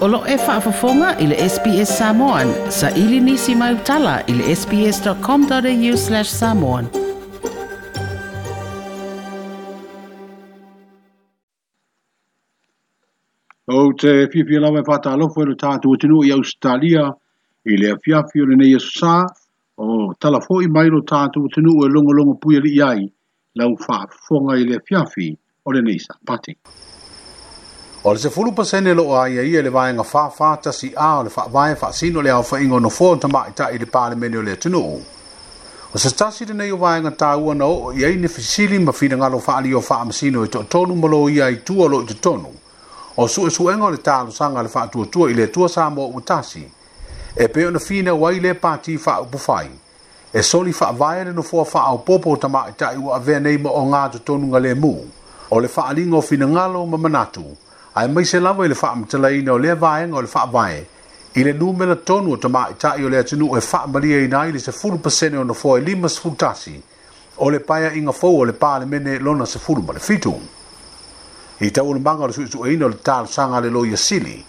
Olo e whaafafonga i le SBS Samoan. Sa ili nisi mai utala i le sbs.com.au slash samoan. O te whiwhi lawa e whātālofo e o tinu i Australia i le fiafi o le sa o talafo i mai lo o tinu e longolongo pui ali ai lau whaafonga i le fiafi o le nei sa pati. O le se fulu pasene lo ai e ia le vae nga faa faa ta si a o le faa vae faa sino le au faa ingo no fuo ta maa ita i le pale mene o le atunu. O se tasi le neyo vae nga taua na o ia ine fisili ma fina ngalo faa li o faa masino i to tonu malo ia i tua lo i to tonu. O su e su enga le talo sanga le faa tua tua i le tua sa mo u tasi. E peo na fina wai le pati faa upu fai. E soli faa vae le no fuo faa au popo ta maa ita i wa avea neima o ngā to tonu ngale mu. O le faa lingo fina ngalo ma ai mai se lava i le tala ino le vai ngol fa vai ile nu mena la tonu o tamaʻitaʻi o le atunuu e faamalia ina ai le sefulu on the foa e lima sefulu tasi o le paeaʻiga fou o le mene lona se full le fitu i taualamaga banga le su ino le tal sanga le lo yasili sili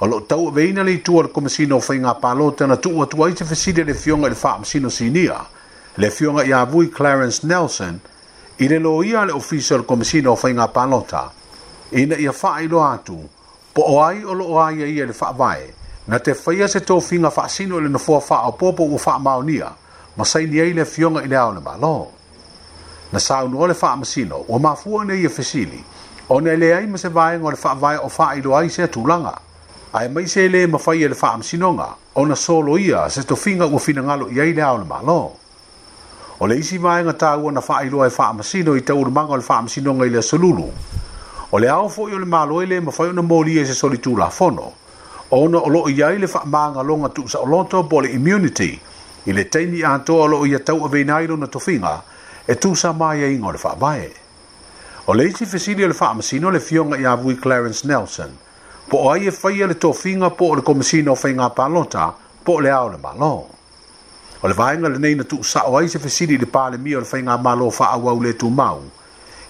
o loo tauaveina le tu o le komasina o faigā palo tana tu tu ai se fesili le fioga i fam sino sinia le fionga ya vui clarence nelson ile lo ia le official o le komasina o palota ina ia faa ilo atu, po o ai o lo o ia le faa vae, na te faya se tō finga faa sino ili nafua faa o popo u faa maonia, masai ni le fionga ili au na lo. Na saa unu o le faa masino, o mafua ne ia e fesili, o ne le ai mase vae ngore faa vae o faa ilo ai se tulanga, ai mai se le mafai ili faa masinonga, o na solo ia se tō finga u fina ngalo ia ili au na lo. O le isi vae ngatau o na faa ilo ai faa masino i te urmanga o le faa masinonga ili solulu, o le aofo i o le maloe le mafai ona molia i se solitulafono ona o loo iai le faamagaloga tuusaʻoloto po le immunity i le taimi atoa o loo ia tau aveina ai lona tofiga e tusamaiaiga e o le faavae o le isi fesili o le faamasino le fioga i avui clarence nelson po o ai e faia le tofiga po o le komasina o faigā palota po o le a o le malo o le vaega lenei na tuusaʻo ai se fesili i le palemia o le faigā malo faaauau lē tumau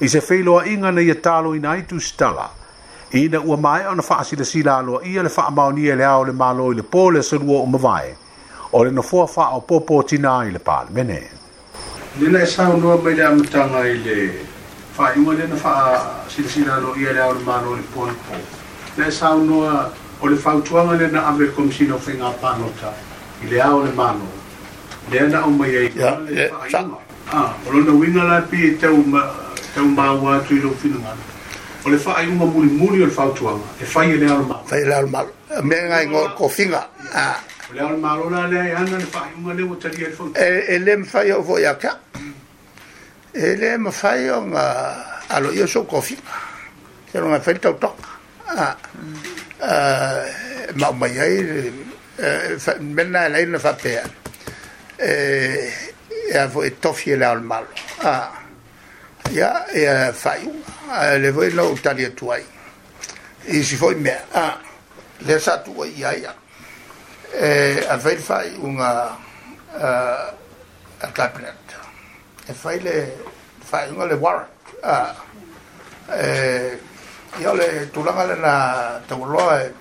i se feilo inga na ia talo ina i tu stala. I na ua mai ana faa sila sila aloa ia le faa mauni e le ao le malo i le po le salua o mawae. O le nofua faa o popo tina i le pale mene. Nena e sao noa mai le amutanga i le faa inga le na faa sila sila aloa ia le ao le malo i le po le po. Nena e sao noa o le fautuanga le na ame komisina o fenga panota i le ao le malo. Nena o mai e i le faa inga. Ah, o lona winga la pi e teo tau mawa tu i rau whinu mana. O le whaai unga muri muri o le whau tuanga, e whai e le aro mawa. Whai e le aro mawa, a mea ngai ngō ko whinga. O le aro mawa rona le ana le whaai unga leo tari e, e le whau. E le ma whai o voi a kia. E le ma whai o ngā alo i o so ko whinga. Kia ronga whai tau tok. Mau mai ai, e, mena e leina whapea. E, e a voi tofi e le aro mawa. Ah ya e fai le voi lo tali tuai e si foi me a le sa tu ai ai e a vel fai unha a a cabinet e fai le fai unha le war a e io le tu la le na tu lo e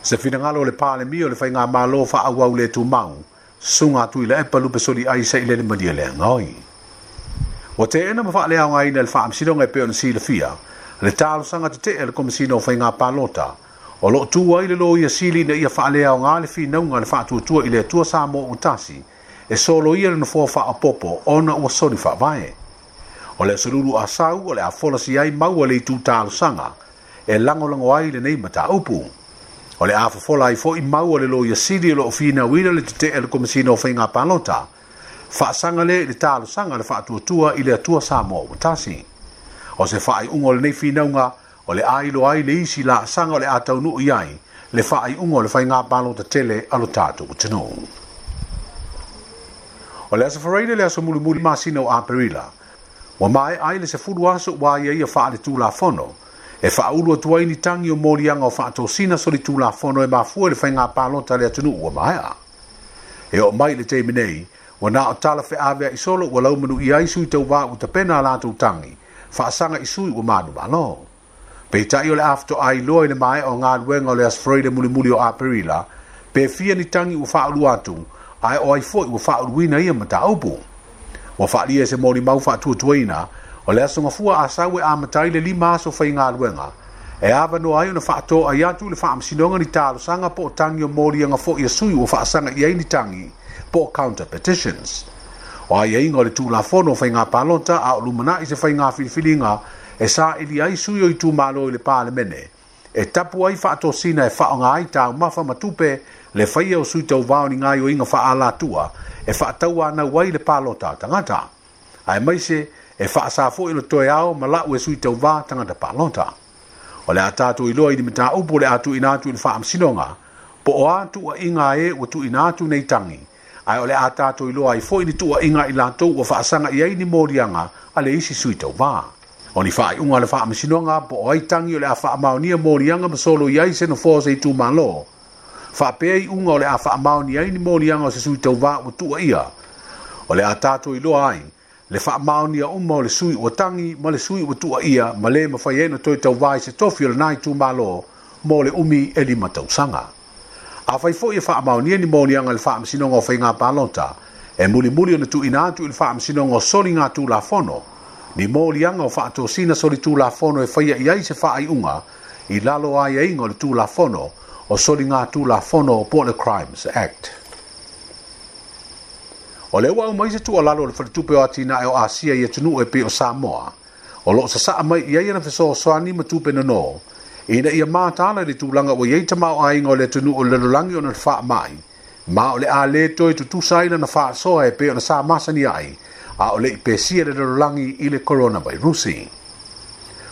se fina ngalo le pale mio le fai nga malo fa a wau le tu mau sunga tu ile e palu pesoli ai se ile le madia e le ngoi Wa te ena ma whaale au ngai le wha amsiro ngai peo na sila fia. Le tālo sanga te te e le komisino whai ngā pālota. O lo tu ai le lo ia sili na ia whaale au ngā le whinaunga le whaatuatua i le atua sā mō utasi. E solo ia le na fō wha apopo ona ua sori wha vae. O le sururu a sau o le a fola si ai maua le tū tālo sanga. E lango lango ai le nei mata upu. O le a fofola ai fo i maua le lo ia sili o lo fina wira le te te e le komisino whai ngā pālota. fa sangale i le talosaga le faatuatua i le atua sa moa ua tasi o se faaiʻuga o lenei finauga o le ailo ai le isi laasaga o le a taunuu i ai le faaiʻuga o le faigā palo tatele a lo tatou atunuu o le aso faraile le aso mulimuli masina o aperila ua maē ai le sefulu aso ua ia ia faaletulafono e faaulu atu ai ni tagi o moliaga o faatosina solitulafono e mafua i le nga tele palota le o mai a e o mai le teimi nei wa na tala fe ave i solo wa lau manu i ai sui tau wā uta pena la tau tangi, fa asanga i sui wa manu malo. Pe ta i ole afto ai loa i le mai o ngā luenga o le asfreide muli muli o aperila, pe fia ni tangi u fa alu atu, ai o ai foi u fa alu ina ia mata aupu. Wa fa lia se mori mau fa tua tuaina, o le asunga fua a sawe a matai le lima aso fai ngā luenga, e ava no ai una fa atoa i atu le fa amsinonga ni talo sanga po o tangi o mori anga fo i asui u fa asanga i ai ni tangi, po counter petitions. O ai e ingo le tū la fono fai ngā palota a o lumana i se fai ngā filifilinga e sā ili ai suyo i tū mālo i le pāle mene. E tapu ai fa ato sina e wha ngā ai tāu mawha matupe le fai au sui tau vāo ni ngai i o inga wha ala tua e fa atau ana wai le palota tangata. Ai maise e fa sa fo ilo toi au ma lau e sui tau vā tangata palota. O le atatu i loa i dimita upo le atu inatu in wha am sinonga po o atu a inga e o tu inatu nei tangi ai ole ata to ilo ai foi ni tua inga i lato o fa sanga i ai ni morianga ale isi sui tau va oni fa i unga le fa amsinonga po ai tangi ole afa maoni morianga ma solo i ai se no fose i tu malo fa pe i unga ole afa maoni ai ni morianga se sui tau va o tua ia ole ata to ilo ai le fa maoni a umma le sui o tangi ma le sui o tua ia ma le ma fa e yena to tau va se tofio le nai tu malo mo le umi e li matausanga. sanga a fai fo i fa mau ni ni mo ni anga le fa msino ngo fai nga palonta e muli muli ona tu ina tu le fa msino ngo soli nga tu la fono ni mo li anga o fa to sina soli tu la fono e fai ia i se fa ai unga i lalo ai ai e ngo tu la fono o soli nga tu la fono o pole crimes act o le wa o mai se tu o lalo le fa tu pe o atina e o asia i e tunu e pe o samoa o lo sa sa mai ia ia na fe so so ani ma tu pe no no ina ia mātāla le tūlanga o yeita mao ainga o le tunu o le lulangi o na wha mai. Ma o le a le toi tu tu saina na wha soa e pe o na sā masani ai, a o le ipesia le lulangi i le korona vai rusi.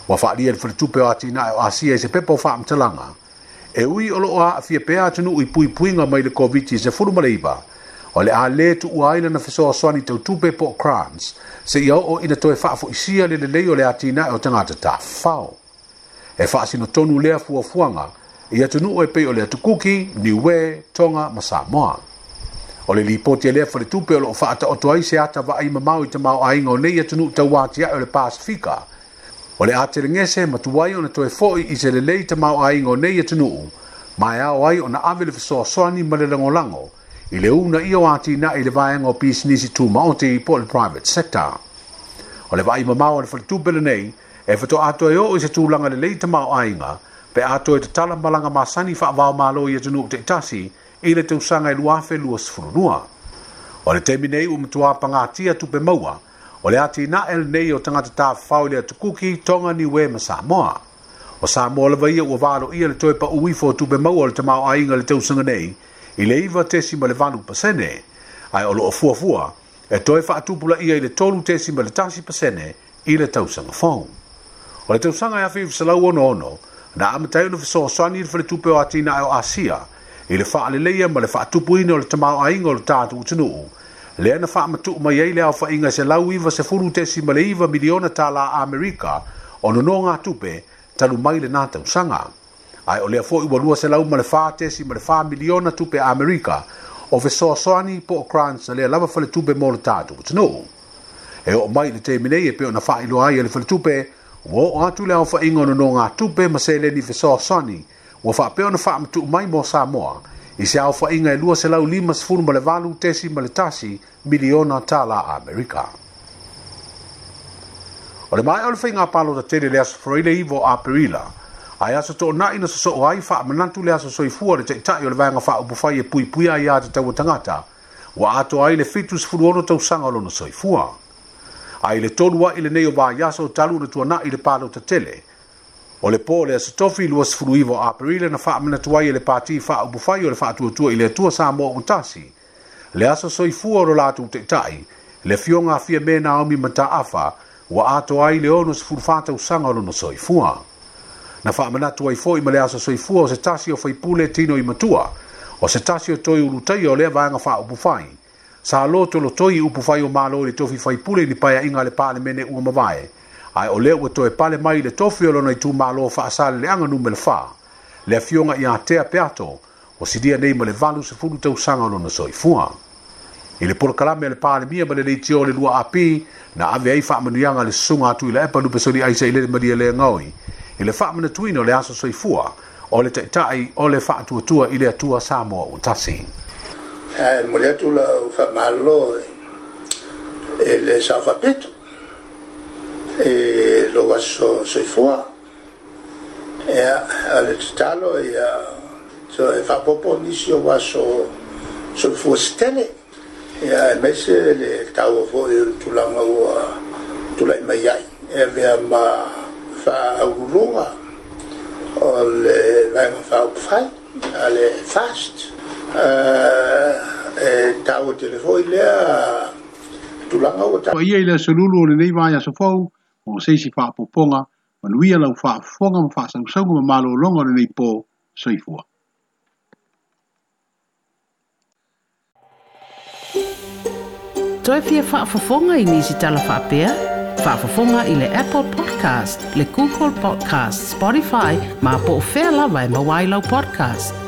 Wa wha lia le whritupe o ati na e o asia i se pepo o wha mtalanga, e ui o loa a fia pea tunu i pui puinga mai le COVID-19 se furumaleiba, o le a le tu ua aila na fesoa soani tau tupe po o se iau o ina toi wha fo isia le le leo le ati na e o tangata ta fao e faasino tonu lea fuafuaga ia tunuu e pei o le atukuki niue toga ma samoa o le lipoti e lea faletupe o loo faataoto ai se atavaai mamau i tamaoaiga o nei ia tunuu tauātiaʻi o le pasifika o le a telegese matuai ona toe foʻi i se lelei tamaoaiga o nei ia tunuu ma e ao ai ona ave le fesoasoani ma le lagolago i le una ia o atinaʻi i le vaeaga o pisinisi tumaote i po o le private sector o le vaai mamau o le faletupe lenei e fatu ato yo o i se tūlanga le leita ma ainga, pe ato e te tala malanga masani wha vau malo i atunu o te itasi, i le te usanga i luafe lua sifurunua. O le teminei u mtuwa pangatia tupe maua, o le ati na el nei o tangata ta fau le atukuki tonga ni we ma Samoa. O Samoa le vaia ua vado ia le toipa uifo tupe maua le te mao ainga le te usanga nei, i le iwa tesi ma le vanu pasene, ai o lo fua fua, e toifa tu pula ia i le tolu tesi ma le tasi pasene, i le tausanga fong. o le tausaga e afe i fesalau onoono na amatai ona fesoasoani i le faletupe o atina e o asia i le fa'aleleia ma le fa'atupuina o le tamaoaiga o le tatou tunuu lea na fa'amatuu mai ai le aofaʻiga se lau iva sefulu tesi ma le iva miliona tala amerika o nonoa tupe talu mai lenā tausaga ae o lea foʻi ua lua selau ma le fā tesi ma le fā miliona tupe amerika o fesoasoani po o crans na lea lava faletupe mo le tatou tunuu e oo mai i le teminei e pe ona fa'ailoa ai e le faletupe ua oo atu le aofaʻiga o nonoga tupe ma seleni i fesoasoani ua faapea ona faamatuu mai mo samoa i se aofaʻiga e luaselau lima sefulu ma le valu tesi ma le tasi miliona tala a amerika o le mae o le faiga palotatele le aso foraile ivo aperila ae aso toʻonaʻi na sosoʻo ai faamanatu le aso soifua le taʻitaʻi o le vaega faaupu fai e puipuia iā tataua tagata ua ato ai le fitu sefulu ono tausaga o lona soifua ai le tolu ai le nei o vaiaso talu na tuana i le palo ta tele. O le pole a sotofi lua sifuru iwa a perile na faa mena tuai e le pati faa ubufai o le faa tua tua i le atua sa mua utasi. Le aso soifua o lo latu utetai, le fionga fia mena omi mata afa, wa ato ai le ono sifuru fata usanga o no soifua. Na faa mena tuai fo ima le aso soifua o se tasi o faipule tino i matua, o se tasi o toi ulutai o le vanga faa ubufai sa lo to lo toi upu fai o malo le tofi fai pule ni paia inga le pale mene ua mavae. Ai o leo to e pale mai le tofi o lona i tu malo fa asale le anga numel fa. Le fionga i atea peato o sidia nei ma le valu se funu tau sanga lona soi fua. I le porkalame le pale mia ma le leiti o le lua api na ave ai fa manuianga le sunga atu i le epa lupe soli aise i le maria le ngoi. I le fa manatuino le aso soi fua o le taitai o le fa atua tua i le atua samoa utasi. Thank you ae mole atu la u faamalolo e le saofapeto e lou aso soifua ea a le tatalo ia so e faapoopo nisi ou aso soifua setele ia e maise le tauo foi tulaga ua tulai mai ai e mea ma faaululuga o le faegafaaupufai a le fast e tau telefoni lea tulanga o tau. O ia ila solulu o nenei maa ya sofou, o seisi faa poponga, manuia lau faa fonga ma faa sangusangu ma malo o longa o nenei po soifua. Toi pia faa fofonga i nisi tala faa pia? Faa fofonga i le Apple Podcast, le Google Podcast, Spotify, ma po fela vai mawai lau podcast.